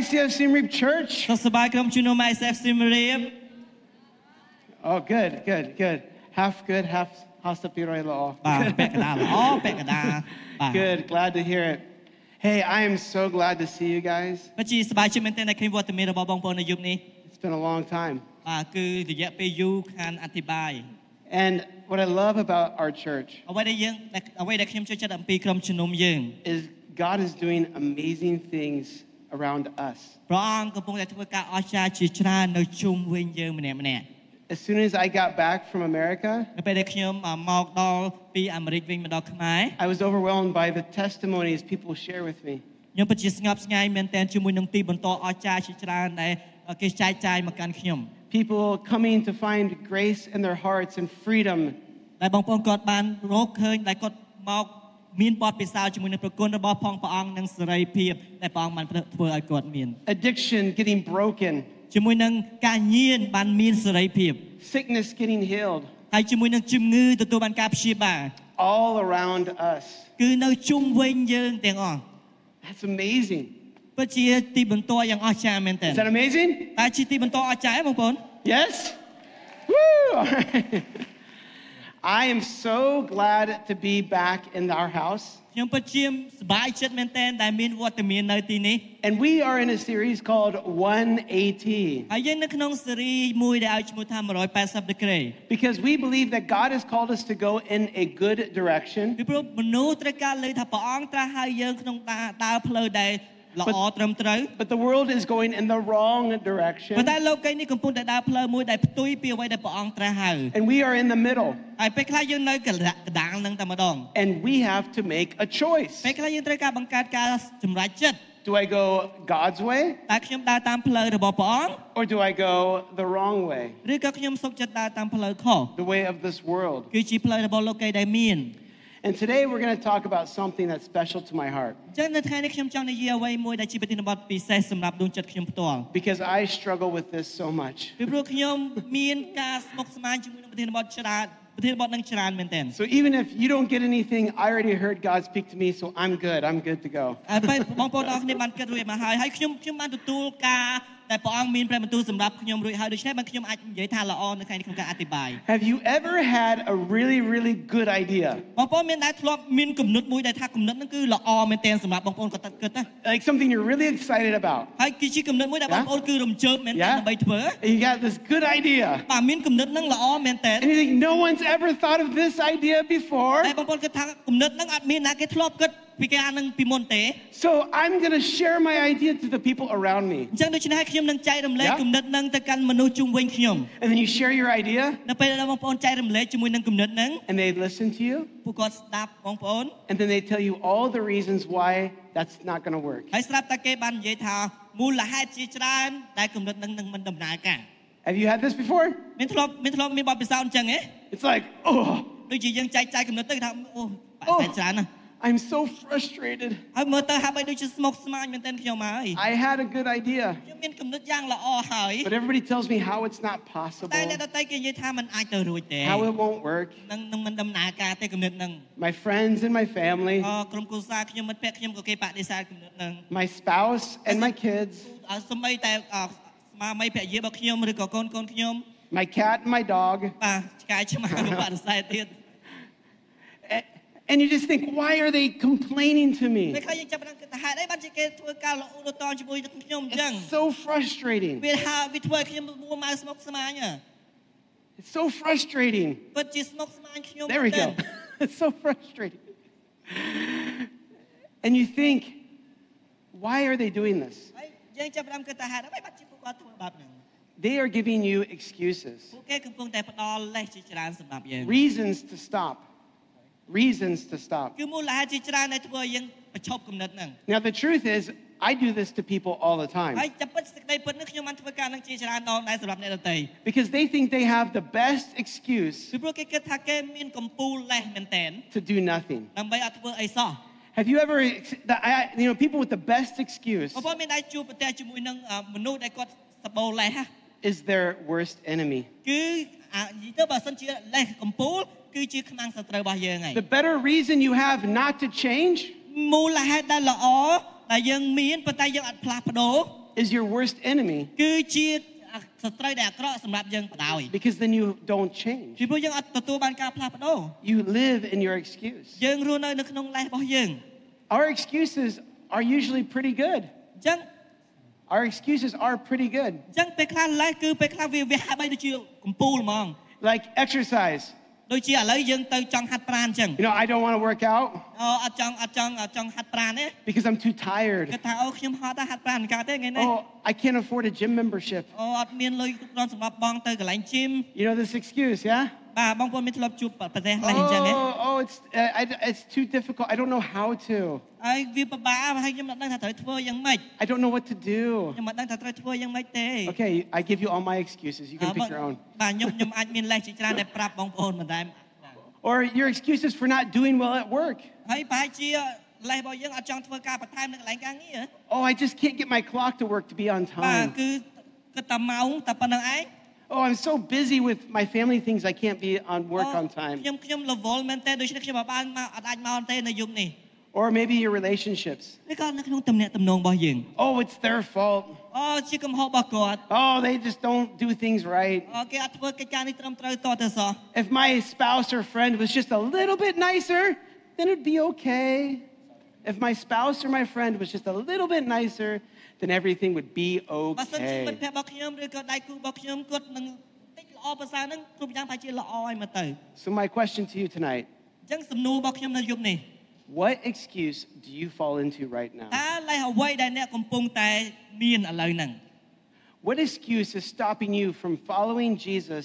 How's it going, ICF Siem Reap Church? សុខសប្បាយក្រុមជំនុំ ISF ស៊ីមរៀប Oh, good, good, good. Half good, half how's the piroi lo. បាទពាក់កណ្ដាលល្អពាក់កណ្ដាលបាទ Good, glad to hear it. Hey, I am so glad to see you guys. ពិតជាសប្បាយចិត្តមែនទែនដែលឃើញវត្តមានរបស់បងប្អូននៅយប់នេះ It's been a long time. បាទគឺរយៈពេលយូរខានអធិប្បាយ And what I love about our church អ្វីដែលយើងដែលអ្វីដែលខ្ញុំចូលចិត្តអំពីក្រុមជំនុំយើង is God is doing amazing things around us. ព្រះអង្គកំពុងតែធ្វើការអស្ចារ្យជាច្រើននៅជុំវិញយើងម្នាក់ម្នាក់ As soon as I got back from America, នៅពេលដែលខ្ញុំអ่าមកដល់ពីអាមេរិកវិញមកដល់ខ្មែរ I was overwhelmed by the testimonies people share with me. ខ្ញុំពិតជាស្ងប់ស្ងាយមែនទែនជាមួយនឹងទីបន្តអស្ចារ្យជាច្រើនដែលគេចែកចាយមកកាន់ខ្ញុំ People coming to find grace in their hearts and freedom ដែលបងប្អូនគាត់បានរកឃើញដែលគាត់មក មានបទពិសោធន៍ជាមួយនឹងប្រគុណរបស់ផងព្រះអង្គនិងសេរីភាពដែលព្រះអង្គបានធ្វើឲ្យគាត់មាន addiction getting broken, ជាមួយនឹងការញៀនបានមានសេរីភាព sickness getting healed, ហើយជាមួយនឹងជំងឺទទួលបានការព្យាបាល all around us. គឺនៅជុំវិញយើងទាំងអស់ That's amazing. ពិតជាទីបន្ទាល់យ៉ាងអស្ចារ្យមែនទែន Is that amazing? តែជាទីបន្ទាល់អស្ចារ្យទេបងប្អូន Yes? Woo! All right. I am so glad to be back in our house. ខ្ញុំពិតជាសប្បាយចិត្តមែនទែនដែលមានវត្តមាននៅទីនេះ And we are in a series called 180 ហើយយើងនៅក្នុងស៊េរីមួយដែលឲ្យឈ្មោះថា180 degree because we believe that God has called us to go in a good direction. ពីព្រោះមនុស្សត្រូវការលើថាព្រះអង្គត្រាស់ឲ្យយើងក្នុងការដើរផ្លូវដែល ល្អត្រឹមត្រូវ But the world is going in the wrong direction. ប៉ុន្តែលោកីនេះកំពុងតែដើរផ្លូវមួយដែលផ្ទុយពីអ្វីដែលព្រះអង្គត្រាស់ហៅ And we are in the middle. ហើយពេលខ្លះយើងនៅកណ្ដាលកណ្ដាលនឹងតែម្ដង And we have to make a choice. ពេលខ្លះយើងត្រូវការបង្កើតការសម្រេចចិត្ត Do I go God's way តើខ្ញុំដើរតាមផ្លូវរបស់ព្រះអង្គ or do I go the wrong way? ឬក៏ខ្ញុំសុខចិត្តដើរតាមផ្លូវខុស The way of this world. គឺជាផ្លូវរបស់លោកីដែលមាន And today we're going to talk about something that's special to my heart អញ្ចឹងនៅថ្ងៃនេះខ្ញុំចង់និយាយអ្វីមួយដែលជាប្រធានបទពិសេសសម្រាប់ដួងចិត្តខ្ញុំផ្ទាល់ because I struggle with this so much. ពីព្រោះខ្ញុំមានការស្មុគស្មាញជាមួយនឹងប្រធានបទច្រើនប្រធានបទនឹងច្រើនមែនទែន So even if you don't get anything, I already heard God speak to me, so I'm good. I'm good to go. ហើយពេលបងប្អូនអរគ្នាបានគិតរួចមកហើយហើយខ្ញុំខ្ញុំបានទទួលការ ដែលព្រះអង្គមានព្រះបន្ទូលសម្រាប់ខ្ញុំរួចហើយដូច្នេះបានខ្ញុំអាចនិយាយថាល្អនៅថ្ងៃនេះក្នុងការអធិប្បាយ Have you ever had a really, really good idea? បងប្អូនមានដែរធ្លាប់មានគំនិតមួយដែលថាគំនិតហ្នឹងគឺល្អមែនទែនសម្រាប់បងប្អូនគាត់គិតណា Like something you're really excited about. ហើយគឺជាគំនិតមួយដែលបងប្អូនគឺរំជើបមែនទែន Yeah. ដើម្បីធ្វើ And you got this good idea. បាទមានគំនិតហ្នឹងល្អមែនទែន And you think, no one's ever thought of this idea before. តែបងប្អូនគិតថាគំនិតហ្នឹងអត់មានណាគេធ្លាប់គិត ពីការហ្នឹងពីមុនទេ So I'm going to share my idea to the people around me. អញ្ចឹងដូច្នេះខ្ញុំនឹងចែករំលែក Yeah. គំនិតហ្នឹងទៅកាន់មនុស្សជុំវិញខ្ញុំ And then you share your idea នៅពេលដែលបងប្អូនចែករំលែកជាមួយនឹងគំនិតហ្នឹង and they listen to you. ពួកគាត់ស្ដាប់បងប្អូន And then they tell you all the reasons why that's not going to work. ហើយស្រាប់តែគេបាននិយាយថាមូលហេតុជាច្រើនដែលគំនិតហ្នឹងនឹងមិនដំណើរការ Have you had this before? មានធ្លាប់មានធ្លាប់មានបទពិសោធន៍អញ្ចឹងហ៎ It's like, oh, ដូចជាយើងចែកចាយគំនិតទៅគេថាអូបាក់ អូ តែច្រើនណាស់ I'm so frustrated. ហើយមើលទៅហាក់បីដូចជាស្មុគស្មាញមែនទែនខ្ញុំហើយ I had a good idea, ខ្ញុំមានគំនិតយ៉ាងល្អហើយ but everybody tells me how it's not តែ possible, អ្នកដទៃគេនិយាយថាมันអាចទៅរួចទេ how it won't work. នឹងនឹងមិនដំណើរការទេគំនិតហ្នឹង My friends and my family, អក្រុមគ្រួសារខ្ញុំមិត្តភក្តិខ្ញុំក៏គេបដិសេធគំនិតហ្នឹង my spouse and my kids, អត់សម្បីតែអស្មារតីភរិយារបស់ខ្ញុំឬក៏កូនកូនខ្ញុំ my cat and my dog. បាទឆ្កែឆ្មាក៏បដិសេធទៀត A- And you just think, why are they complaining to me? It's so frustrating. It's so frustrating. There we go. it's so frustrating. And you think, why are they doing this? They are giving you excuses, reasons to stop reasons to stop. Now, the truth is, I do this to people all the time. Because they think they have the best excuse to do nothing. Have you ever, you know, people with the best excuse is their worst enemy. គឺអានិយាយទៅបើសិនជាលេសកម្ពូលគឺជាខ្មាំងសត្រូវរបស់យើងហើយ The better reason you have not to change មូលហេតុដែលល្អ តែយើងមានប៉ុន្តែយើងអត់ផ្លាស់ប្ដូរ is your worst enemy គឺជាសត្រូវដែលអាក្រក់សម្រាប់យើងបដ ாய் because then you don't change. ពីព្រោះយើងអត់ទទួលបានការផ្លាស់ប្ដូរ You live in your excuse. យើងរស់នៅនៅក្នុងលេសរបស់យើង Our excuses are usually pretty good. អញ្ចឹង Our excuses are pretty good. អញ្ចឹងពេលខ្លះលេសគឺពេលខ្លះវាវាហាក់បីដូចជាកំពូលហ្មង Like exercise. ដូចជាឥឡូវយើងទៅចង់ហាត់ប្រាណអញ្ចឹង You know, I don't want to work out អូអត់ចង់អត់ចង់អត់ចង់ហាត់ប្រាណទេ because I'm too គិ tired. តថាអូខ្ញុំហត់ទៅហាត់ប្រាណមិនកើតទេថ្ងៃនេះ Oh, I can't afford a gym membership. អូអត់មានលុយគ្រប់គ្រាន់សម្រាប់បងទៅកន្លែងជិម You know this excuse, yeah? បាទបងប្អូនមានធ្លាប់ជួបប្រទេសលេសអញ្ចឹងទេ Oh, oh, it's uh, I, it's too difficult. I don't know how to. ហើយវាពិបាកហើយខ្ញុំមិនដឹងថាត្រូវធ្វើយ៉ាងម៉េច I don't know what to do. ខ្ញុំមិនដឹងថាត្រូវធ្វើយ៉ាងម៉េចទេ Okay, I give you all my excuses. You អឺ can pick your own. បាទខ្ញុំខ្ញុំអាចមានលេសជាច្រើនដែលប្រាប់បងប្អូនមិនដែរ Or your excuses for not doing well at work. ហើយប្រហែលជាលេសរបស់យើងអត់ចង់ធ្វើការបន្ថែមនៅកន្លែងការងារ Oh, I just can't get my clock to work to be on បាទ time. គឺគិតតែម៉ោងតែប៉ុណ្្នឹងឯង Oh, I'm so busy with my family things I can't be on work អូ on time. ខ្ញុំខ្ញុំរវល់មែនទេដូច្នេះខ្ញុំអត់បានមកអត់អាចមកទេនៅយប់នេះ Or maybe your relationships. នេះក៏នៅក្នុងទំនាក់ទំនងរបស់យើង Oh, it's their fault. អូជាកំហុសរបស់គាត់ Oh, they just don't do things right. អូគេអត់ធ្វើកិច្ចការនេះត្រឹមត្រូវតទៅសោះ If my spouse or friend was just a little bit nicer, then it'd be okay. If my spouse or my friend was just a little bit nicer, then everything would be បើសិនជាមិត្ត okay. ភក្តិរបស់ខ្ញុំឬក៏ដៃគូរបស់ខ្ញុំគាត់នឹងតិចល្អប្រសើរហ្នឹងគ្រប់យ៉ាងប្រហែលជាល្អឲ្យមកទៅ So, my question to you tonight អញ្ចឹងសំណួររបស់ខ្ញុំនៅយប់នេះ what excuse do you fall into right now? តើលេសអ្វីដែលអ្នកកំពុងតែមានឥឡូវហ្នឹង What excuse is stopping you from following Jesus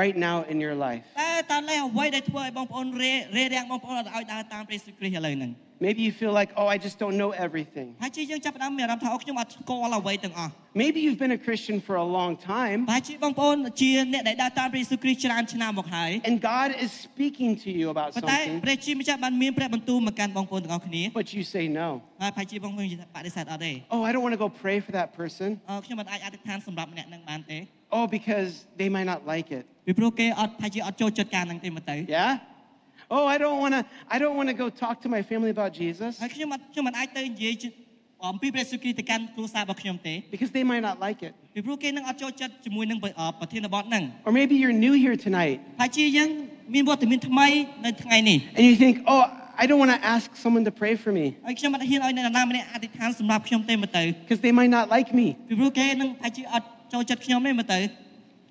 right now in your life? តើតើលេសអ្វីដែលធ្វើឲ្យបងប្អូនរេរេរាំងបងប្អូនឲ្យដើរតាមព្រះយេស៊ូវគ្រីស្ទឥឡូវហ្នឹង Maybe you feel like, oh, I just don't know everything. ហើយជាយើងចាប់ផ្ដើមមានអារម្មណ៍ថាអូខ្ញុំអត់ស្គាល់អ្វីទាំងអស់ Maybe you've been a Christian for a long time ហើយជាបងប្អូនជាអ្នកដែលដើរតាមព្រះយេស៊ូវគ្រីស្ទច្រើនឆ្នាំមកហើយ and God is speaking to you about ប៉ុន្តែ something, ព្រះជាម្ចាស់បានមានព្រះបន្ទូលមកកាន់បងប្អូនទាំងអស់គ្នា but you say no. ហើយប្រហែលជាបងប្អូននិយាយថាបដិសេធអត់ទេ Oh, I don't want to go pray for that person. អឺខ្ញុំមិនអាចអធិដ្ឋានសម្រាប់អ្នកហ្នឹងបានទេ Oh, because they might not like it. ពីព្រោះគេអត់ប្រហែលជាអត់ចូលចិត្តការហ្នឹងទេមកទៅ Yeah? Oh, I don't want to I don't want to go talk to my family about Jesus ហើយខ្ញុំអត់ខ្ញុំមិនអាចទៅនិយាយជអំពីព្រះយេស៊ូវគ្រីស្ទទៅកាន់គ្រួសាររបស់ខ្ញុំទេ because they might not like it. ពីព្រោះគេនឹងអត់ចូលចិត្តជាមួយនឹងប្រធានបទហ្នឹង Or maybe you're new here tonight ហើយជាយើងមានវត្តមានថ្មីនៅថ្ងៃនេះ and you think, "Oh, I don't want to ask someone to pray for me ហើយខ្ញុំអត់ហ៊ានឲ្យអ្នកណាម្នាក់អធិដ្ឋានសម្រាប់ខ្ញុំទេមកទៅ because they might not like me." ពីព្រោះគេនឹងប្រហែលជាអត់ចូលចិត្តខ្ញុំទេមកទៅ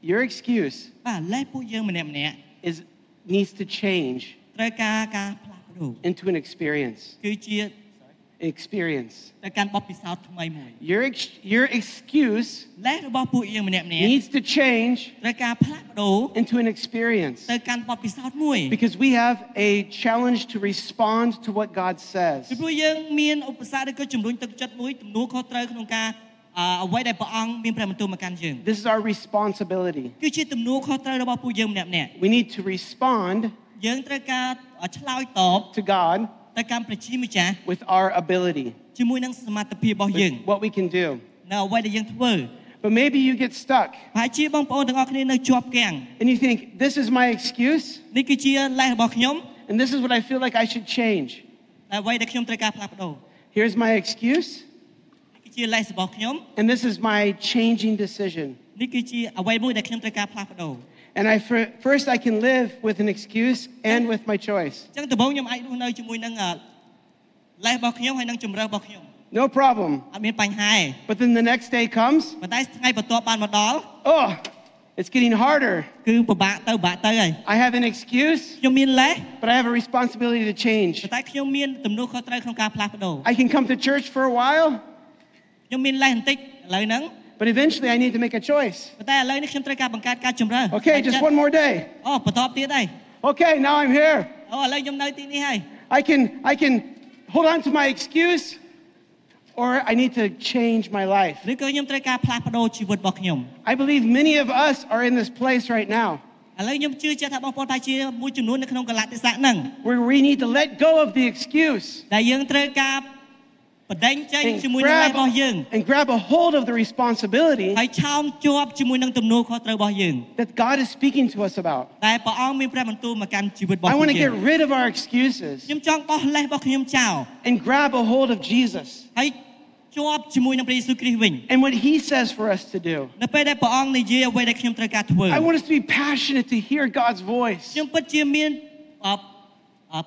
Your excuse បាទលេសពួកយើងម្នាក់ម្នាក់ is needs to change ត្រូវការការផ្លាស់ប្ដូរ into an experience. គឺជា Experience. ទៅកាន់បទពិសោធន៍ថ្មីមួយ Your ex- your excuse លេសរបស់ពួកយើងម្នាក់ម្នាក់ needs to change ត្រូវការផ្លាស់ប្ដូរ into an experience ទៅកាន់បទពិសោធន៍មួយ because we have a challenge to respond to what God says. ពីព្រោះយើងមានឧបសគ្គឬក៏ជំរុញទឹកចិត្តមួយទំនួលខុសត្រូវក្នុងការអឺអ្វីដែលព្រះអង្គមានព្រះបន្ទូលមកកាន់យើង This is our responsibility. គឺជាទំនួលខុសត្រូវរបស់ពួកយើងម្នាក់ម្នាក់ We need to respond យើងត្រូវការឆ្លើយតប to God ទៅកាន់ព្រះជាម្ចាស់ with our ability, ជាមួយនឹងសមត្ថភាពរបស់យើង with what we can do. នៅអ្វីដែលយើងធ្វើ But maybe you get stuck ហើយជាបងប្អូនទាំងអស់គ្នានៅជាប់គាំង and you think, this is my excuse នេះគឺជាលេសរបស់ខ្ញុំ and this is what I feel like I should change. តែអ្វីដែលខ្ញុំត្រូវការផ្លាស់ប្ដូរ Here's my excuse នេះគឺជាលេសរបស់ខ្ញុំ and this is my changing decision. នេះគឺជាអ្វីមួយដែលខ្ញុំត្រូវការផ្លាស់ប្ដូរ And I fir- first I can live with an excuse and with my choice. អញ្ចឹងដំបូងខ្ញុំអាចរស់នៅជាមួយនឹងអឺលេសរបស់ខ្ញុំហើយនឹងជំរឿរបស់ខ្ញុំ No problem. អត់មានបញ្ហាទេ But then the next day comes, ប៉ុន្តែថ្ងៃបន្ទាប់បានមកដល់ oh, it's getting harder. គឺពិបាកទៅពិបាកទៅហើយ I have an excuse, ខ្ញុំមានលេស but I have a responsibility to change. ប៉ុន្តែខ្ញុំមានទំនួលខុសត្រូវក្នុងការផ្លាស់ប្ដូរ I can come to church for a while, ខ្ញុំមានលេសបន្តិចឥឡូវហ្នឹង but eventually I need to make a choice. ប៉ុន្តែឥឡូវនេះខ្ញុំត្រូវការបង្កើតការជំរឿ Okay, just one more day. អូបន្ទាប់ទៀតហើយ Okay, now I'm here. អូឥឡូវខ្ញុំនៅទីនេះហើយ I can I can hold on to my excuse or I need to change my life. ឬក៏ខ្ញុំត្រូវការផ្លាស់ប្ដូរជីវិតរបស់ខ្ញុំ I believe many of us are in this place right now ឥឡូវខ្ញុំជឿជាក់ថាបងប្អូនថាជាមួយចំនួននៅក្នុងកលៈទេសៈហ្នឹង where we need to let go of the excuse ដែលយើងត្រូវការ បដិញចេញ and ជាមួយនឹងលេស grab, របស់យើង and grab a hold of the responsibility ហើយឆោមជាប់ជាមួយនឹងទំនួលខុសត្រូវរបស់យើង that God is speaking to us about. តែព្រះអង្គមានព្រះបន្ទូលមកកាន់ជីវិតរបស់ I want to យើ get ង rid of our excuses ខ្ញុំចង់បោះលេសរបស់ខ្ញុំចោល and grab a hold of Jesus ហើយជាប់ជាមួយនឹងព្រះយេស៊ូវគ្រីស្ទវិញ and what he says for us to do. នៅពេលដែលព្រះអង្គនិយាយអ្វីដែលខ្ញុំត្រូវការធ្វើ I want us to be passionate to hear God's voice ខ្ញុំពិតជាមានអអ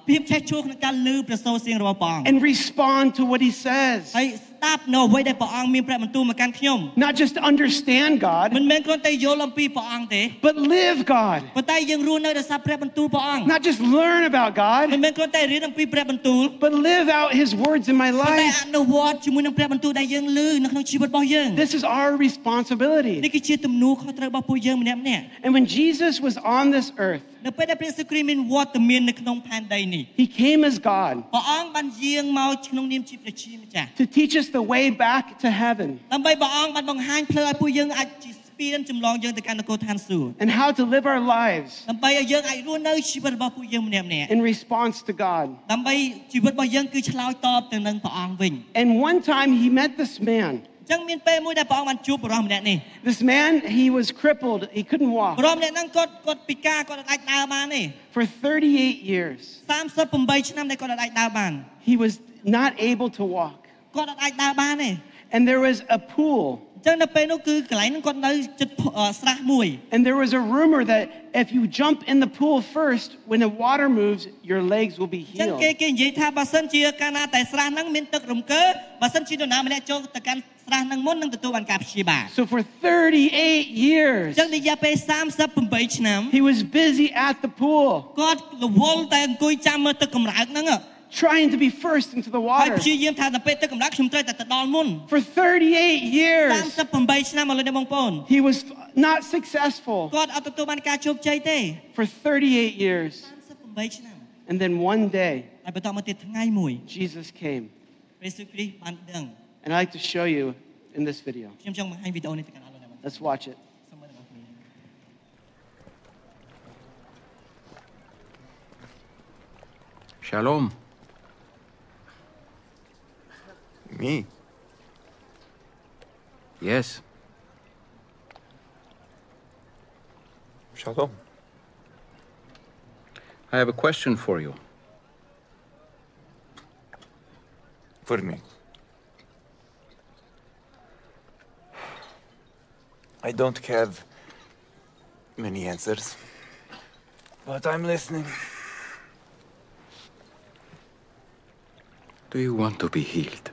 ភាពឆេះឆួលក្នុងការឮព្រះសូរសៀងរបស់ព្រះអង្គ and respond to what he says. ហើយស្ដាប់នៅអ្វីដែលព្រះអង្គមានព្រះបន្ទូលមកកាន់ខ្ញុំ Not just to understand មិន God, មែនគ្រាន់តែយល់អំពីព្រះអង្គទេ but live God. ប៉ុន្តែយើងរស់នៅដោយសារព្រះបន្ទូលព្រះអង្គ Not just learn about មិន God, មែនគ្រាន់តែរៀនអំពីព្រះបន្ទូល but live out his words in my ប៉ុន្តែ life. អនុវត្តជាមួយនឹងព្រះបន្ទូលដែលយើងឮនៅក្នុងជីវិតរបស់យើង This is our នេះ responsibility. គឺជាទំនួលខុសត្រូវរបស់ពួកយើងម្នាក់ម្នាក់ And when Jesus was on this earth, នៅពេលដែលព្រះយេស៊ូវគ្រីស្ទមានវត្តមាននៅក្នុងផែនដីនេះ he came as God ព្រះអង្គបានយាងមកក្នុងនាមជាព្រះជាម្ចាស់ to teach us the way back to heaven ដើម្បីព្រះអង្គបានបង្ហាញផ្លូវឲ្យពួកយើងអាចជាស្ពានចម្លងយើងទៅកាន់នគរឋានសួគ៌ and how to live our lives ដើម្បីឲ្យយើងអាចរស់នៅជីវិតរបស់ពួកយើងម្នាក់ម្នាក់ in response to God. ដើម្បីជីវិតរបស់យើងគឺឆ្លើយតបទៅនឹងព្រះអង្គវិញ And one time he met this man. អញ្ចឹងមានពេលមួយដែលព្រះអង្គបានជួបបរិសម្នាក់នេះ This man, he was crippled. He couldn't ប walk រិសម្នាក់ហ្នឹងគាត់គាត់ពិការគាត់អាចដើរបានទេ for 38 years. 38ឆ្នាំដែលគាត់អាចដើរបាន He was not able to walk. គាត់អាចដើរបានទេ And there was a pool. អញ្ចឹងនៅពេលនោះគឺកន្លែងហ្នឹងគាត់នៅចិត្តអឺស្រះមួយ And there was a rumor that if you jump in the pool first, when the water moves, your legs will be អញ្ចឹង healed. គេគេនិយាយថាបើសិនជាកាលណាតែស្រះហ្នឹងមានទឹករំកើបើសិនជានរណាម្នាក់ចូលទៅកាន់ ស្រះហ្នឹងមុននឹងទទួលបានការព្យាបាល So for 38 អ years, ញ្ចឹងរយៈពេល38ឆ្នាំ he was busy at the pool, គាត់រវល់តែអង្គុយចាំមើលទឹកកម្រើកហ្នឹង trying to be first into the ហើយ water. ព្យាយាមថាទៅពេលទឹកកម្រើកខ្ញុំត្រូវតែទៅដល់មុន For 38 years, 38ឆ្នាំឥឡូវនេះបងប្អូន he was not successful. គាត់អត់ទទួលបានការជោគជ័យទេ For 38 years. 38ឆ្នាំ And then one day, ហើយបន្តមកទៀតថ្ងៃមួយ Jesus came. ព្រះយេស៊ូវគ្រីស្ទបានដឹង and I'd like to show you in this video. Let's watch it. Shalom. Me? Yes. Shalom. I have a question for you. For me? I don't have many answers, but I'm listening. Do you want to be healed?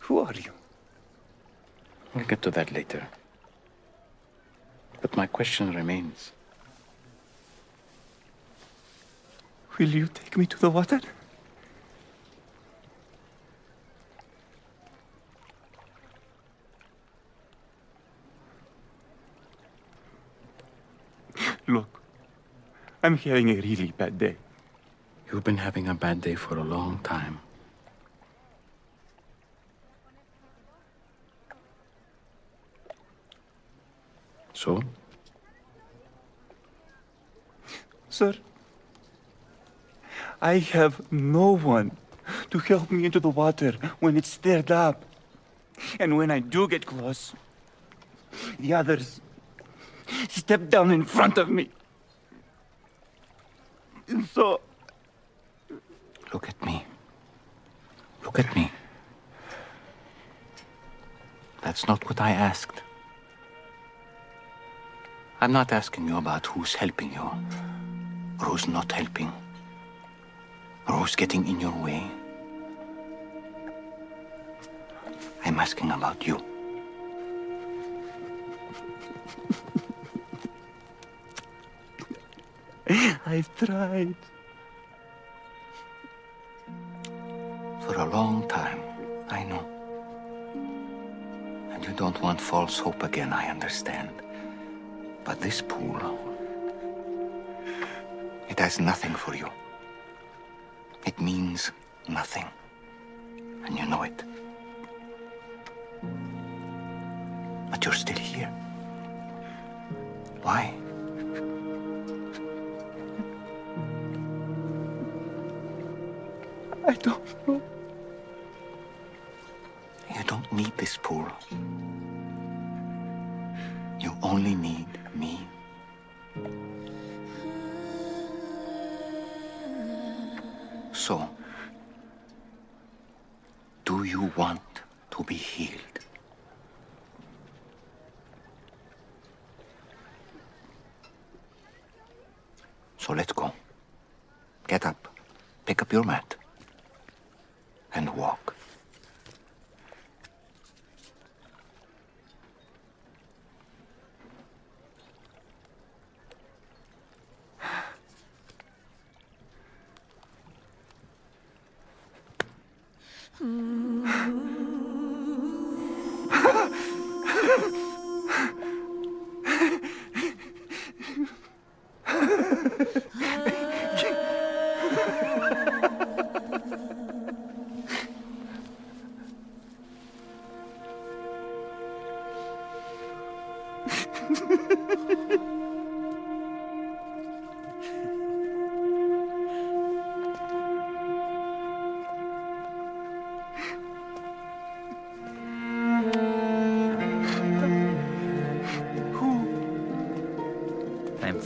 Who are you? We'll get to that later. But my question remains. Will you take me to the water? I'm having a really bad day. You've been having a bad day for a long time. So? Sir, I have no one to help me into the water when it's stirred up. And when I do get close, the others step down in front of me. So, Look at me. Look at me. That's not what I asked. I'm not asking you about who's helping you, or who's not helping, or who's getting in your way. I'm asking about you. I've tried. For a long time, I know. And you don't want false hope again, I understand. But this pool, it has nothing for you. It means nothing. And you know it. But you're still here. Why? I don't know. You don't need this pool. You only need me. So, do you want to be healed? So let's go. Get up, pick up your mat,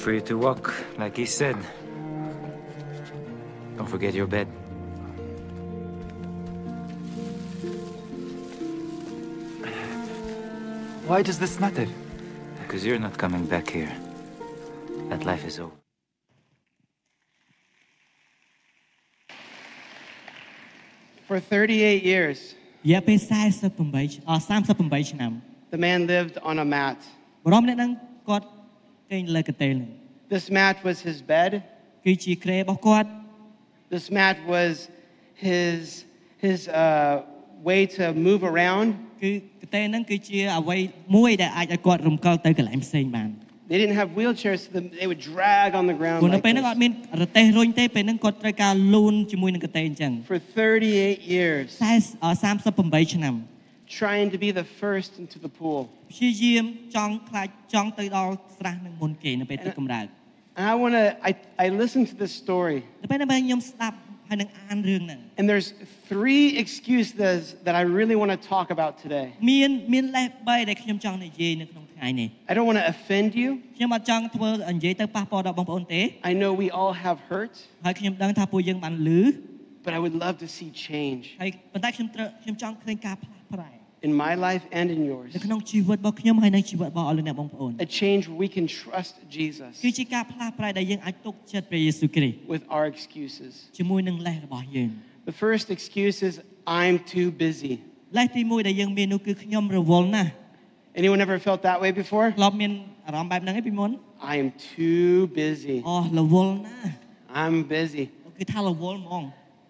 free to walk, like he said. Don't forget your bed. Why does this matter? Because you're not coming back here. That life is over. For 38 years, រយៈពេល48អ38ឆ្នាំ the man lived on a mat. បរមអ្នកហ្នឹងគាត់គេងលើកន្ទេលហ្នឹង This mat was his bed. គឺជាគ្រែរបស់គាត់ This mat was his, his uh, way to move around. គឺកន្ទេលហ្នឹងគឺជាអ្វីមួយដែលអាចឲ្យគាត់រំកិលទៅកន្លែងផ្សេងបាន They didn't have wheelchairs, so they would drag on the ground ព្រោះនៅ like ពេលហ្នឹងអត់ this. មានរទេះរុញទេពេលហ្នឹងគាត់ត្រូវការលូនជាមួយនឹងកន្ទេលអញ្ចឹង for 38 years, 40អ38ឆ្នាំ trying to be the first into the pool. ព្យាយាមចង់ខ្លាចចង់ទៅដល់ស្រះនឹងមុនគេនៅពេលទឹកកម្ដៅ And I want to, I, I listened to this story, នៅពេលហ្នឹងខ្ញុំស្ដាប់ហើយនឹងអានរឿងហ្នឹង and there's three excuses that I really want to talk about today. មានមានលេស3ដែលខ្ញុំចង់និយាយនៅក្នុងថ្ងៃនេះ I don't want to offend you. ខ្ញុំអត់ចង់ធ្វើនិយាយទៅប៉ះពាល់ដល់បងប្អូនទេ I know we all have hurt, ហើយខ្ញុំដឹងថាពួកយើងបានលឺ but I would love to see change ហើយប៉ុន្តែខ្ញុំត្រូវខ្ញុំចង់ឃើញការផ្លាស់ប្រែ in my life and in yours. នៅក្នុងជីវិតរបស់ខ្ញុំហើយនិងជីវិតរបស់អស់លោកអ្នកបងប្អូន A change where we can trust Jesus គឺជាការផ្លាស់ប្រែដែលយើងអាចទុកចិត្តព្រះយេស៊ូវគ្រីស្ទ with our excuses. ជាមួយនឹងលេសរបស់យើង The first excuse is I'm too busy. លេសទី1ដែលយើងមាននោះគឺខ្ញុំរវល់ណាស់ Anyone ever felt that way before? ធ្លាប់មានអារម្មណ៍បែបហ្នឹងឯងពីមុន I am too busy. អូរវល់ណាស់ I'm busy. គឺថារវល់ហ្មង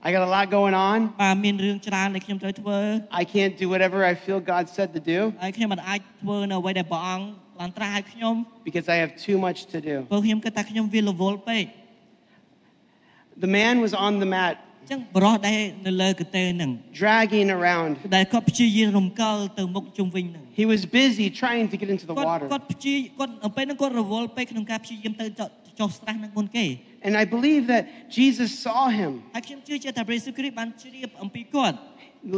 I got a lot going on. បាទមានរឿងច្រើនដែលខ្ញុំត្រូវធ្វើ I can't do whatever I feel God said to do ហើយខ្ញុំមិនអាចធ្វើនៅអ្វីដែលព្រះអង្គបានត្រាស់ឲ្យខ្ញុំ because I have too much to do. ព្រោះខ្ញុំគិតថាខ្ញុំវារវល់ពេក The man was on the mat, អញ្ចឹងបរោះដែលនៅលើកន្ទេលហ្នឹង dragging around. ដែលគាត់ព្យាយាមរំកិលទៅមុខជុំវិញហ្នឹង He was busy trying to get into the គាត់ water. គាត់ព្យាគាត់នៅពេលហ្នឹងគាត់រវល់ពេកក្នុងការព្យាយាមទៅ ចុះចុះស្រះហ្នឹងមុនគេ And I believe that Jesus saw him ហើយខ្ញុំជឿជាក់ថាព្រះយេស៊ូវគ្រីស្ទបានជ្រាបអំពីគាត់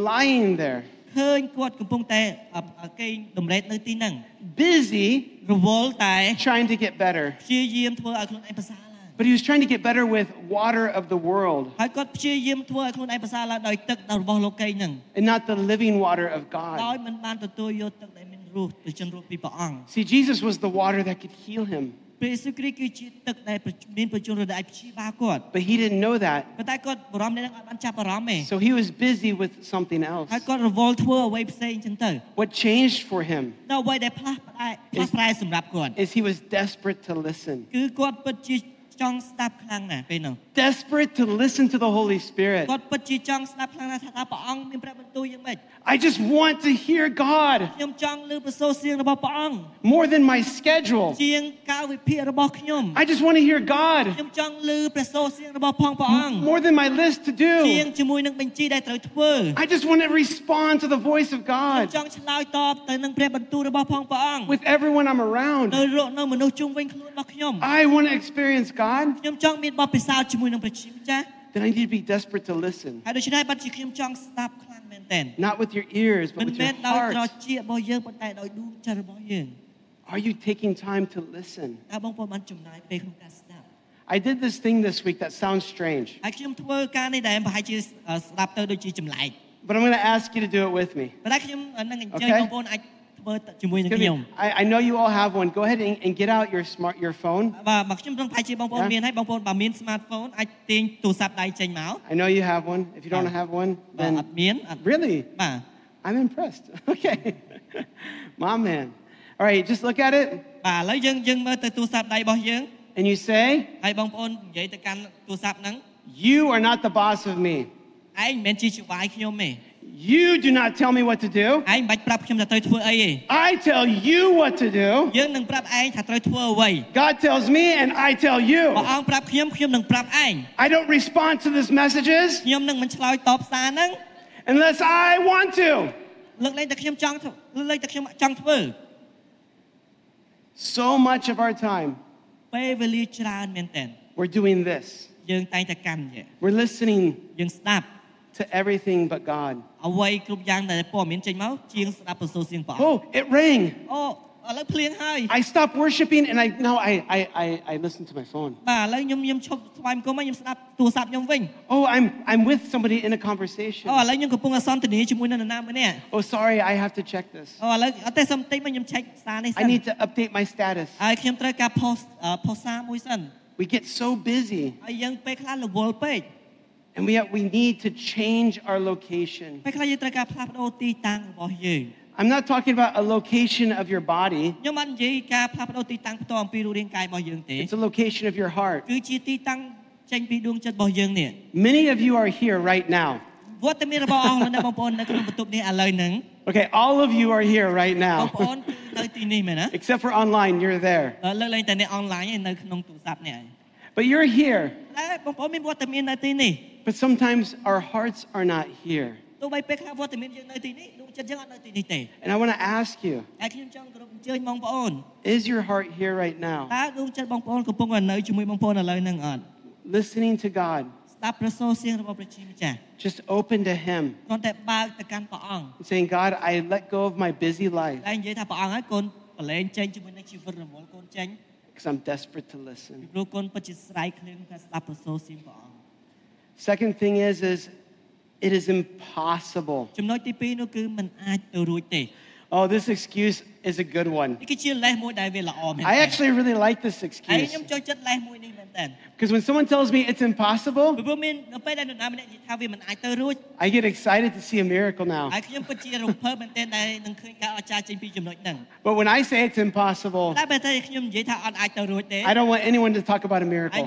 lying there, ឃើញគាត់កំពុងតែអអគេងតម្រេតនៅទីហ្នឹង busy រវល់តែ trying to get better. ព្យាយាមធ្វើឲ្យខ្លួនឯងប្រសើរឡើង But he was trying to get better with water of the world ហើយគាត់ព្យាយាមធ្វើឲ្យខ្លួនឯងប្រសើរឡើងដោយទឹករបស់លោកីហ្នឹង and not the living water of ដោយ God. មិនបានទទួលយកទឹកដែលមានរសទៅchânរសពីព្រះអង្គ See, Jesus was the water that could heal him, ព្រះយេស៊ូវគ្រីស្ទគឺជាទឹកដែលមានប្រជញ្ញរសដែលអាចព្យាបាលគាត់ but he didn't know that. ប៉ុន្តែគាត់បរំនេះនឹងអត់បានចាប់អារម្មណ៍ទេ So he was busy with something else. ហើយគាត់រវល់ធ្វើអ្វីផ្សេងចឹងទៅ What changed for him នៅអ្វីដែលផ្លាស់ផ្ដែផ្លាស់ប្រែសម្រាប់គាត់ is he was desperate to listen, គឺគាត់ពិតជាចង់ស្ដាប់ខ្លាំងណាស់ពេលហ្នឹង desperate to listen to the Holy Spirit. គាត់ពិតជាចង់ស្ដាប់ខ្លាំងណាស់ថាតើព្រះអង្គមានព្រះបន្ទូលយ៉ាងម៉េច I just want to hear God ខ្ញុំចង់ឮប្រសូរសៀងរបស់ព្រះអង្គ more than my schedule. ជាងកាលវិភាគរបស់ខ្ញុំ I just want to hear God ខ្ញុំចង់ឮព្រះសូរសៀងរបស់ផងព្រះអង្គ more than my list to ជាង do. ជាមួយនឹងបញ្ជីដែលត្រូវធ្វើ I just want to respond to the voice of ខ្ញុំ God ចង់ឆ្លើយតបទៅនឹងព្រះបន្ទូលរបស់ផងព្រះអង្គ with everyone I'm around. នៅរកនៅមនុស្សជុំវិញខ្លួនរបស់ខ្ញុំ I want to experience God ខ្ញុំចង់មានបទពិសោធន៍ជាមួយនឹងព្រះជាម្ចាស់ then I need to be desperate to listen. ហើយដូច្នេះបាត់ជាខ្ញុំចង់ស្ដាប់ខ្លាំង មែនទែន Not with your ears, but មិន with មែ your នដោយត្រ heart. ចៀករបស់យើងប៉ុន្តែដោយដួងចិត្តរបស់យើង Are you taking time to listen? តើបងប្អូនបានចំណាយពេលក្នុងការស្ដាប់ I did this thing this week that sounds strange, ហើយខ្ញុំធ្វើការនេះដែលប្រហែលជាស្ដាប់ទៅដូចជាចម្លែក but I'm going to ask you to do it with me. ប៉ុន្តែខ្ញុំនឹងអញ្ជើញ Okay. បងប្អូនអាច ធ្វើជាមួយនឹង It's gonna ខ្ញុំ be- I, I know you all have one. Go ahead and, and get out your smart your phone. បាទមកខ្ញុំប្រហែលជាបងប្អូន Yeah. មានហើយបងប្អូនបើមាន smartphone អាចទាញទូរស័ព្ទដៃចេញមក I know you have one. If you don't Yeah. have one, បាទ then អត់មានអត់ really, បាទ I'm impressed. Okay, mom man. All right, just look at it បាទឥឡូវយើងយើងមើលទៅទូរស័ព្ទដៃរបស់យើង and you say, ហើយបងប្អូននិយាយទៅកាន់ទូរស័ព្ទហ្នឹង "You are not the boss of me. ឯងមិនមែនជាច្បាយខ្ញុំទេ You do not tell me what to do. ឯងមិនបាច់ប្រាប់ខ្ញុំថាត្រូវធ្វើអីទេ I tell you what to do. យើងនឹងប្រាប់ឯងថាត្រូវធ្វើអ្វី God tells me, and I tell ព្រះ you. អង្គប្រាប់ខ្ញុំខ្ញុំនឹងប្រាប់ឯង I don't respond to these messages ខ្ញុំនឹងមិនឆ្លើយតបសារហ្នឹង unless I want to." លើកលែងតែខ្ញុំចង់ធ្វើលើកលែងតែខ្ញុំចង់ធ្វើ So much of our time, ពេលវេលាច្រើនមែនតើ we're doing this. យើងតែងតែកាន់ជា We're listening យើងស្ដាប់ to everything but God. អ្វីគ្រប់យ៉ាងដែលព័ត៌មានចេញមកជាងស្ដាប់បន្សូរសៀងព្រះអង្គ Oh, it rang. អូឥឡូវភ្លៀងហើយ I stopped worshiping and I now I I I, I listen to my phone. បាទឥឡូវខ្ញុំខ្ញុំឈប់ថ្វាយបង្គំហើយខ្ញុំស្ដាប់ទូរស័ព្ទខ្ញុំវិញ Oh, I'm I'm with somebody in a conversation. អូឥឡូវខ្ញុំកំពុងតែសន្ទនាជាមួយនឹងនរណាម្នាក់ Oh, sorry, I have to check this. អូឥឡូវអត់ទេសុំតិចមកខ្ញុំឆែកសារនេះសិ I ន need to update my status. ហើយខ្ញុំត្រូវការ post អឺ post សារមួយសិន We get so busy ហើយយើងពេលខ្លះរវល់ពេក and we have, we need to change our location. ពេលខ្លះយើងត្រូវការផ្លាស់ប្ដូរទីតាំងរបស់យើង I'm not talking about a location of your body. ខ្ញុំមិននិយាយការផ្លាស់ប្ដូរទីតាំងផ្ទាល់អំពីរូបរាងកាយរបស់យើងទេ It's a location of your heart. គឺជាទីតាំងចេញពីដួងចិត្តរបស់យើងនេះ Many of you are here right now. វត្តមានរបស់អស់លោកអ្នកបងប្អូននៅក្នុងបន្ទប់នេះឥឡូវហ្នឹង Okay, all of you are here right បង now. ប្អូនគឺនៅទីនេះមែនណា Except for online, you're there. អឺលើកលែងតែអ្នកអនឡាញឯងនៅក្នុងទូរស័ព្ទនេះឯង but you're here. But sometimes our hearts are not here. And I want to ask you Is your heart here right now? Listening to God. Just open to Him. Saying, God, I let go of my busy life because I'm desperate to listen. Second thing is, is it is impossible. Oh, this excuse is a good one. I actually really like this excuse then. Because when someone tells me it's impossible, I get excited to see a miracle now. but when I say it's impossible, I don't want anyone to talk about a miracle.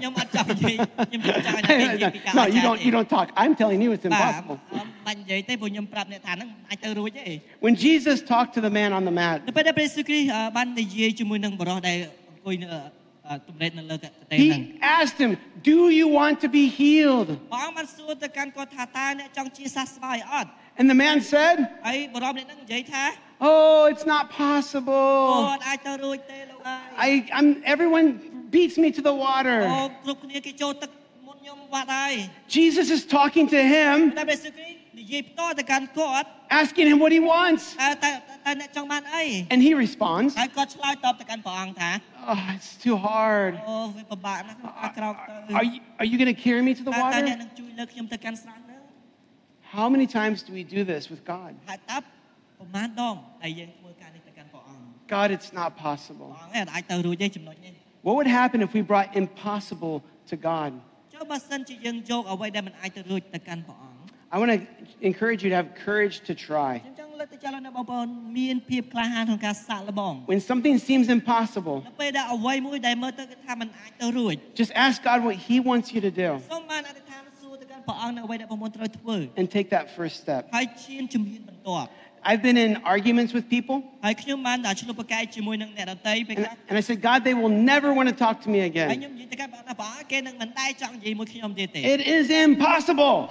no, you don't, you don't talk. I'm telling you it's impossible. When Jesus talked to the man on the mat, he asked him, Do you want to be healed? And the man said, Oh, it's not possible. I, I'm, everyone beats me to the water. Jesus is talking to him, asking him what he wants. And he responds, Oh, it's too hard. Uh, are, are you, are you going to carry me to the water? How many times do we do this with God? God, it's not possible. What would happen if we brought impossible to God? ចុះបើសិនជាយើងយកអ្វីដែលមិនអាចទៅរួចទៅកាន់ព្រះអង្គ I want to encourage you to have courage to try. ខ្ញុំចង់លើកទៅចោលនៅបងប្អូនមានភាពក្លាហានក្នុងការសាកល្បង When something seems impossible, នៅពេលដែលអ្វីមួយដែលមើលទៅគឺថាมันអាចទៅរួច just ask God what He wants you to do សូមបានអធិដ្ឋានសួរទៅកាន់ព្រះអង្គនៅអ្វីដែលបងប្អូនត្រូវធ្វើ and take that first step. ហើយឈានជំហានបន្ទាប់ I've been in arguments with people. And, and I said, God, they will never want to talk to me again. It is impossible.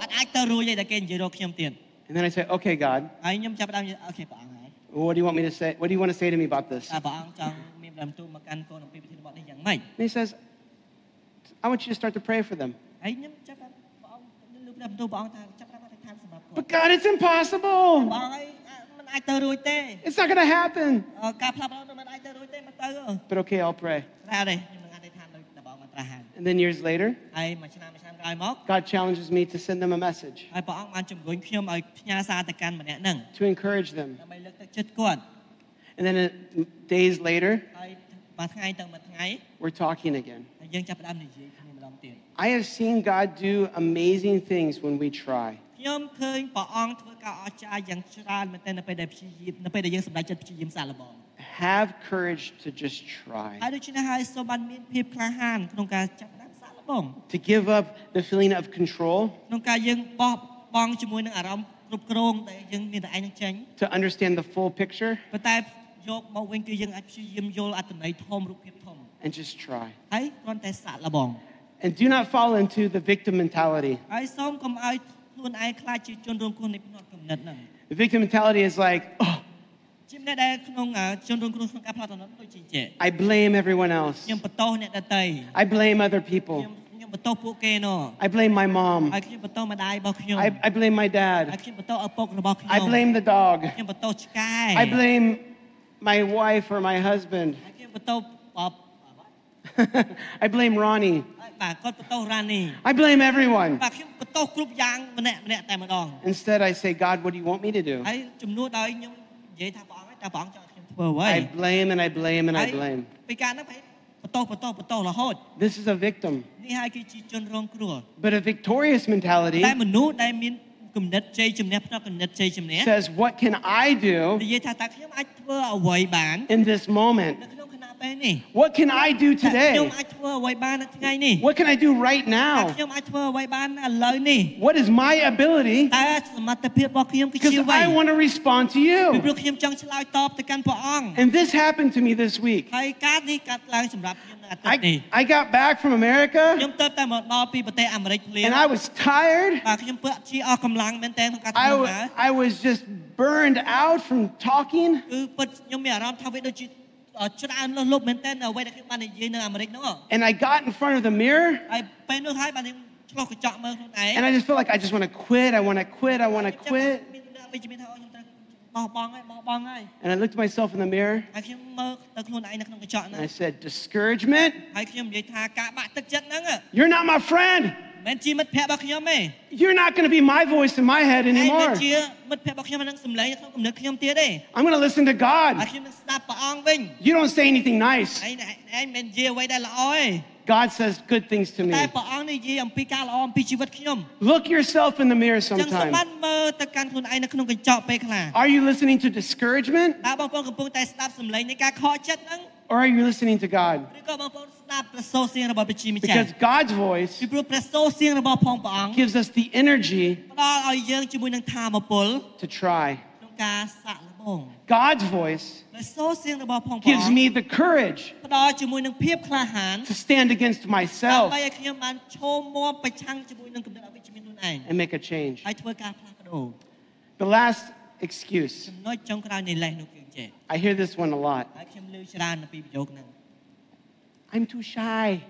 And then I said, okay, God. What do you want me to say? What do you want to say to me about this? And he says, I want you to start to pray for them. But God, it's impossible. It's not going to happen. But okay, I'll pray. And then years later, God challenges me to send them a message. To encourage them. And then uh, days later, we're talking again. I have seen God do amazing things when we try. ខ្ញុំឃើញព្រះអង្គធ្វើការអស្ចារ្យយ៉ាងច្រើនមែនទែននៅពេលដែលព្យាយាមនៅពេលដែលយើងសម្រេចចិត្តព្យាយាមសាកល្បង Have courage to just ហើយ try, ដូច្នេះហើយសូមបានមានភាពក្លាហានក្នុងការចាប់ផ្ដើមសាកល្បង to give up the feeling of control, ក្នុងការយើងបោះបង់ជាមួយនឹងអារម្មណ៍គ្រប់គ្រងដែលយើងមានតែឯងនឹងចេញ to understand the full picture, ប៉ុន្តែយកមកវិញគឺយើងអាចព្យាយាមយល់អត្ថន័យធំរូបភាពធំ and just try. ហើយគ្រាន់តែសាកល្បង And do not fall into the victim mentality. ហើយសូមកុំឲ្យខ្លួនឯងខ្លាចជាជនរងគ្រោះនៃផ្នត់គំនិតហ្នឹង The victim mentality is like, oh, ជាម្នាក់ដែលក្នុងអាជនរងគ្រោះក្នុងការផ្លាស់តំណដូចជាចេះ I blame everyone else. ខ្ញុំបន្ទោសអ្នកដទៃ I blame other ខ្ញុំ people. ខ្ញុំបន្ទោសពួកគេនោះ I blame my mom. ហើយខ្ញុំបន្ទោសម្ដាយរបស់ខ្ញុំ I, I blame my ហើយ dad. ខ្ញុំបន្ទោសឪពុករបស់ខ្ញុំ I blame the dog. ខ្ញុំបន្ទោសឆ្កែ I blame my wife or my husband. ហើយខ្ញុំបន្ទោសបប I blame Ronnie. I blame everyone. Instead, I say, God, what do you want me to do? I blame and I blame and I blame. This is a victim. But a victorious mentality says, What can I do in this moment? នៅក្នុងខណៈពេលនេះ What can I do តើខ្ញុំ today? អាចធ្វើអ្វីបាននៅថ្ងៃនេះ What can I do right តើ now? ខ្ញុំអាចធ្វើអ្វីបានឥឡូវនេះ What is my ability? តើសមត្ថភាពរបស់ខ្ញុំគឺជា Because អ្វី I want to respond to ពី you. ព្រោះខ្ញុំចង់ឆ្លើយតបទៅកាន់ព្រះអង្គ And this happened to me this week. ហើយការនេះកាត់ឡើងសម្រាប់ខ្ញុំនៅអាទិត្យនេះ I, I got back from ខ្ញុំ America ទៅតែមកដល់ពីប្រទេសអាមេរិកភ្លាម and I was tired. បាទខ្ញុំពឹកជាអស់កម្លាំងមែនតើក្នុងការធ្វើ I, ដំ w- ណើរ I was just burned out from talking. គឺពិតខ្ញុំមានអារម្មណ៍ថាវាដូចជា ច្រើនលើសលប់មែនតើអ្វីដែលខ្ញុំបាននិយាយនៅអាមេរិកហ្នឹង And I got in front of the mirror ហើយពេលនោះហើយបានខ្ញុំឆ្លុះកញ្ចក់មើលខ្លួនឯង and I just felt like I just want to quit. I want to quit. I want to ចាំ quit. មានអ្នកវិជ្ជមានថាអូខ្ញុំត្រូវបោះបង់ហើយបោះបង់ហើយ And I looked at myself in the mirror ហើយខ្ញុំមើលទៅខ្លួនឯងនៅក្នុងកញ្ចក់ហ្នឹង and I said, Discouragement? ហើយខ្ញុំនិយាយថាការបាក់ទឹកចិត្តហ្នឹង You're not my friend. មិនមែនជាមិត្តភក្តិរបស់ខ្ញុំទេ You're not going to be my voice in my head ហើយមិន anymore. ជាមិត្តភក្តិរបស់ខ្ញុំនឹងសម្លេងនៅក្នុងគំនិតខ្ញុំទៀតទេ I'm going to listen to ហើយ God. ខ្ញុំនឹងស្ដាប់ព្រះអង្គវិញ You don't say anything nice. ហើយឯងមិននិយាយអ្វីដែលល្អទេ God says good things to តែ me. ព្រះអង្គនិយាយអំពីការល្អអំពីជីវិតខ្ញុំ Look yourself in the mirror ចឹងសូមបាន sometime. មើលទៅកាន់ខ្លួនឯងនៅក្នុងកញ្ចក់ពេលខ្លះ Are you listening to discouragement តើបងប្អូនកំពុងតែស្ដាប់សម្លេងនៃការខកចិត្តហ្នឹង or are you listening to God? ឬក៏បងប្អូន ស្ដាប់ព្រះសូរសៀងរបស់ព្រះជាម្ចាស់ Because God's voice ពីព្រោះព្រះសូរសៀងរបស់ផងព្រះអង្គ gives us the energy ផ្ដល់ឲ្យយើងជាមួយនឹងធម៌ពល to try. ក្នុងការសាកល្បង God's voice ព្រះសូរសៀងរបស់ផងព្រះ gives អង្គ me the courage ផ្ដល់ជាមួយនឹងភាពក្លាហាន to stand against ដើម្បី myself ឲ្យខ្ញុំបានឈរមាំប្រឆាំងជាមួយនឹងគំនិតអវិជ្ជមានខ្លួនឯង and make a change. ហើយធ្វើការផ្លាស់ប្ដូរ The last excuse. ចំណុចចុងក្រោយនៃលេសនោះគឺចេះ I hear this one a lot. ហើយខ្ញុំលើច្រើននៅពីប្រយោគហ្នឹង I'm too shy.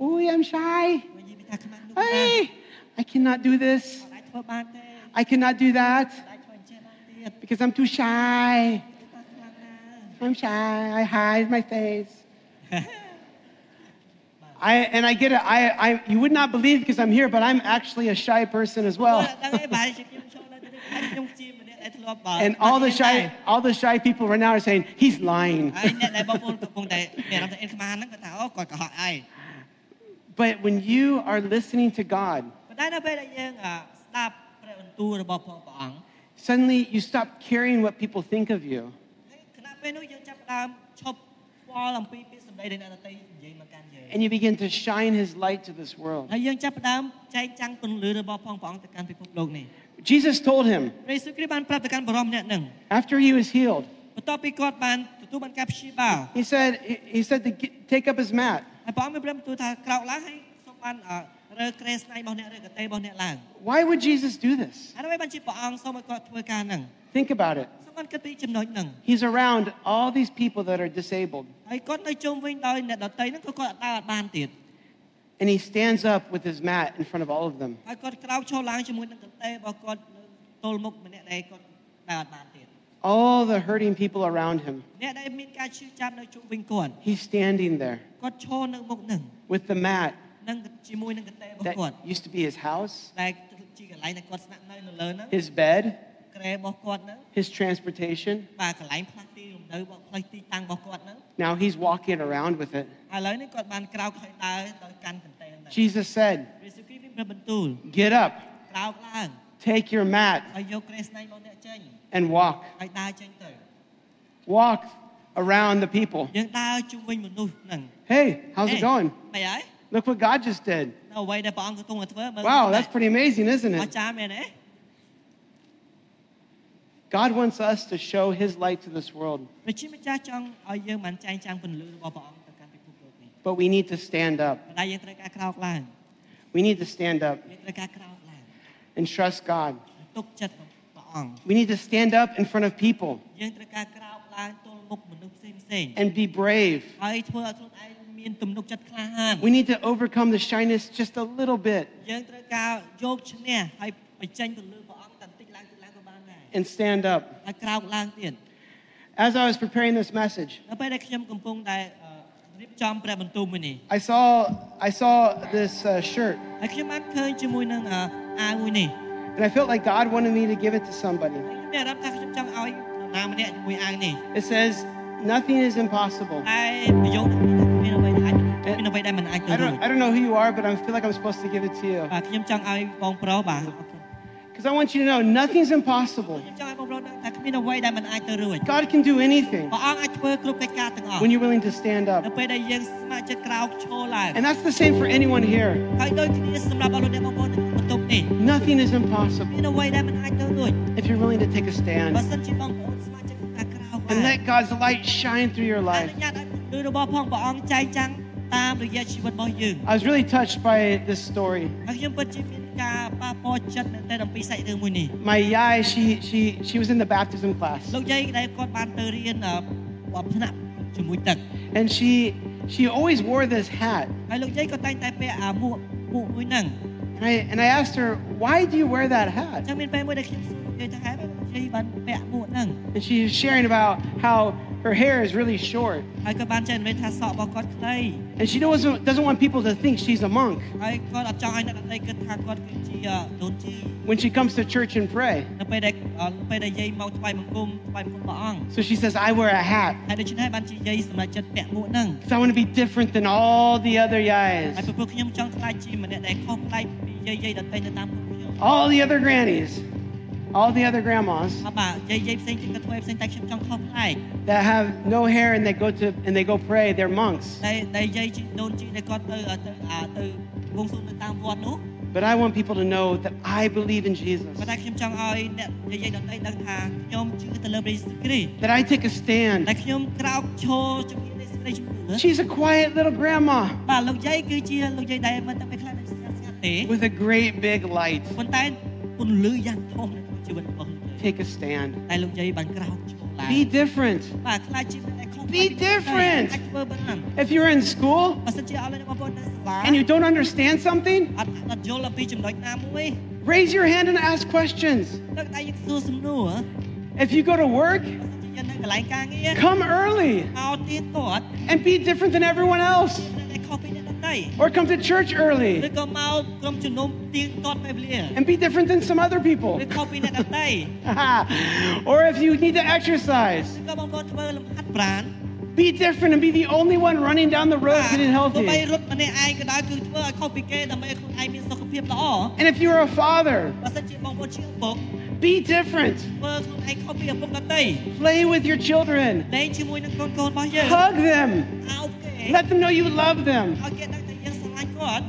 Uy, I'm shy. I cannot do this. I cannot do that because I'm too shy. I'm shy. I hide my face. I, and I get it. I, I, you would not believe because I'm here, but I'm actually a shy person as well. And all the shy, all the shy people right now are saying, he's lying. but when you are listening to God, suddenly you stop caring what people think of you. And you begin to shine his light to this world. ហើយយើងចាប់ផ្ដើមចែកចាំងពន្លឺរបស់ផងព្រះអង្គទៅកាន់ពិភពលោកនេះ Jesus told him ព្រះយេស៊ូវគ្រីស្ទបានប្រាប់ទៅកាន់បរិមម្នាក់ហ្នឹង after he was healed, បន្ទាប់ពីគាត់បានទទួលបានការព្យាបាល he said, he- he said to get, take up his mat. ហើយព្រះអង្គមានព្រះបន្ទូលថាក្រោកឡើងហើយសូមបានអ่าរើក្រែស្នែងរបស់អ្នករើកតេរបស់អ្នកឡើង Why would Jesus do this? ហើយដើម្បីបានជាព្រះអង្គសូមឲ្យគាត់ធ្វើការហ្នឹង Think about it. សូមបានគិតពីចំណុចហ្នឹង He's around all these people that are disabled. ហើយគាត់នៅជុំវិញដោយអ្នកដទៃហ្នឹងក៏គាត់ដើរអត់បានទៀត and he stands up with his mat in front of all of them. All the hurting people around him. He's standing there with the mat that used to be his house, his bed, his transportation. បាទកន្លែងផ្លាស់ទីលំនៅរបស់ផ្លេចទីតាំងរបស់គាត់ហ្នឹង Now he's walking around with it. ឥឡូវនេះគាត់បានក្រោកហើយដើរដោយកាន់កន្ទេលហ្នឹង Jesus said, ព្រះយេស៊ូវគ្រីស្ទមានព្រះបន្ទូល Get up, ក្រោកឡើង take your mat, ហើយយកក្រែស្នែងរបស់អ្នកចេញ and walk. ហើយដើរចេញទៅ Walk around the people. យើងដើរជុំវិញមនុស្សហ្នឹង Hey, how's it Hey. going? មិនហើយ Look what God just did. នៅអ្វីដែលព្រះអង្គកំពុងតែធ្វើមើល Wow, that's pretty amazing, isn't អ it? ស្ចារ្យមែនទេ God wants us to show His light to this world. But we need to stand up. We need to stand up and trust God. We need to stand up in front of people and be brave. We need to overcome the shyness just a little bit and stand up. ហើយក្រោកឡើងទៀត As I was preparing this message, នៅពេលដែលខ្ញុំកំពុងតែអឺរៀបចំព្រះបន្ទូលមួយនេះ I saw I saw this uh, shirt ហើយខ្ញុំបានឃើញជាមួយនឹងអឺអាវមួយនេះ and I felt like God wanted me to give it to somebody. ខ្ញុំមានអារម្មណ៍ថាខ្ញុំចង់ឲ្យនរណាម្នាក់ជាមួយអាវនេះ It says, "Nothing is impossible." តែប្រយោគនេះមានអ្វីដែលអាចមានអ្វីដែលមិនអាចទៅ I រួច don't, I don't know who you are, but I feel like I'm supposed to give it to you បាទខ្ញុំចង់ឲ្យបងប្រុសបាទអរគុណ Because I want you to know nothing's impossible. God can do anything when you're willing to stand up. And that's the same for anyone here. Nothing is impossible if you're willing to take a stand and let God's light shine through your life. I was really touched by this story. My yai, she she she was in the baptism class. And she she always wore this hat. And I and I asked her, why do you wear that hat? And she's sharing about how her hair is really short, ហើយក៏បានចែករំលែកថាសក់របស់គាត់ខ្លី and she doesn't doesn't want people to think she's a monk ហើយគាត់អត់ចង់ឲ្យអ្នកដទៃគិតថាគាត់គឺជាដូនជី when she comes to church and pray. នៅពេលដែលអឺពេលដែលយាយមកថ្វាយបង្គំថ្វាយបង្គំព្រះអង្គ So she says, "I wear a hat ហើយដូច្នេះហើយបានជាយាយសម្រាប់ចិត្តពាក់មួកហ្នឹង because I want to be different than all the other ហើយ yais, ព្រោះខ្ញុំចង់ខ្លាចជាម្នាក់ដែលខុសប្លែកពីយាយយាយដទៃទៅតាមពួកខ្ញុំ all the other grannies, all the other grandmas that have no hair and they go to and they go pray, they're monks. But I want people to know that I believe in Jesus. That I take a stand. She's a quiet little grandma. With a great big light. Take a stand. Be different. Be different. If you're in school and you don't understand something, raise your hand and ask questions. If you go to work, come early and be different than everyone else. Or come to church early. And be different than some other people. or if you need to exercise. Be different and be the only one running down the road getting healthy. And if you're a father, be different. Play with your children. Hug them. Let them know you love them.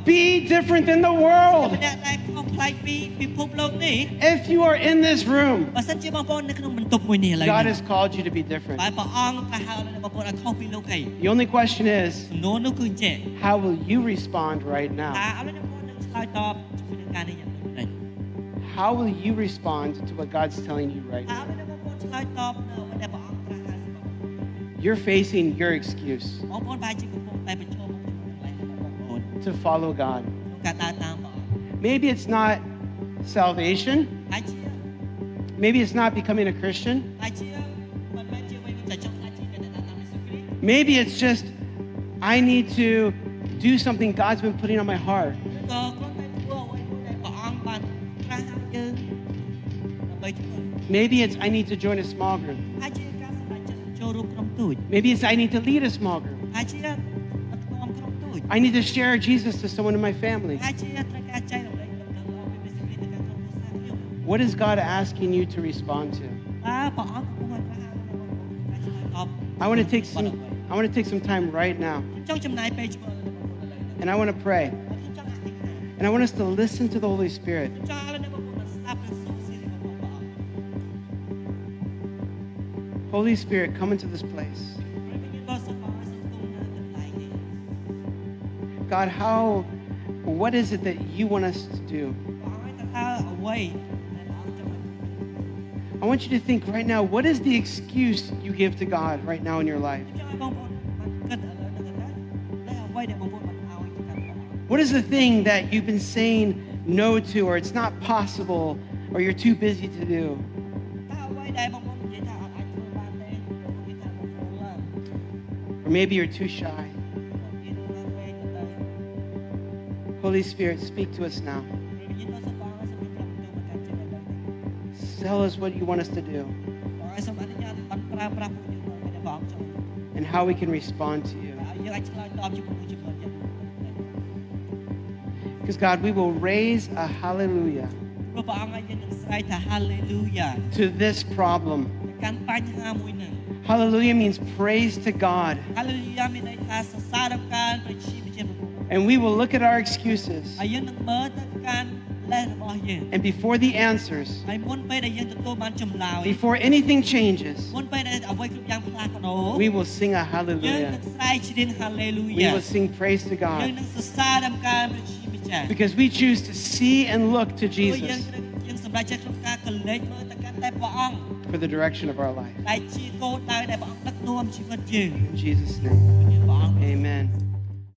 Be different than the world. If you are in this room, God has called you to be different. The only question is how will you respond right now? How will you respond to what God's telling you right now? You're facing your excuse. បងប្អូនបែរជាកំពុងតែប្រឈមមុខនឹងកន្លែងរបស់បងប្អូន to follow God. ក្នុងការដើរតាមព្រះអង្គ Maybe it's not salvation. ហើយជា Maybe it's not becoming a Christian. ហើយជាមិនមែនជាវិញតែចង់អាចជាអ្នកដើរតាមព្រះយេស៊ូវគ្រីស្ទ Maybe it's just I need to do something God's been putting on my heart. ក៏គ្រាន់តែធ្វើអ្វីមួយដែលព្រះអង្គបានត្រាស់ឲ្យយើងដើម្បីធ្វើ Maybe it's I need to join a small group. Maybe it's I need to lead a small group. I need to share Jesus to someone in my family. What is God asking you to respond to? I want to take some I want to take some time right now. And I want to pray. And I want us to listen to the Holy Spirit. Holy Spirit, come into this place. God, how, what is it that you want us to do? I want you to think right now, what is the excuse you give to God right now in your life? What is the thing that you've been saying no to, or it's not possible, or you're too busy to do? Or maybe you're too shy. Holy Spirit, speak to us now. Tell us what you want us to do and how we can respond to you. Because, God, we will raise a hallelujah to this problem. Hallelujah means praise to God. And we will look at our excuses. And before the answers, before anything changes, we will sing a hallelujah. We will sing praise to God. Because we choose to see and look to Jesus for the direction of our life. In Jesus' name. Amen.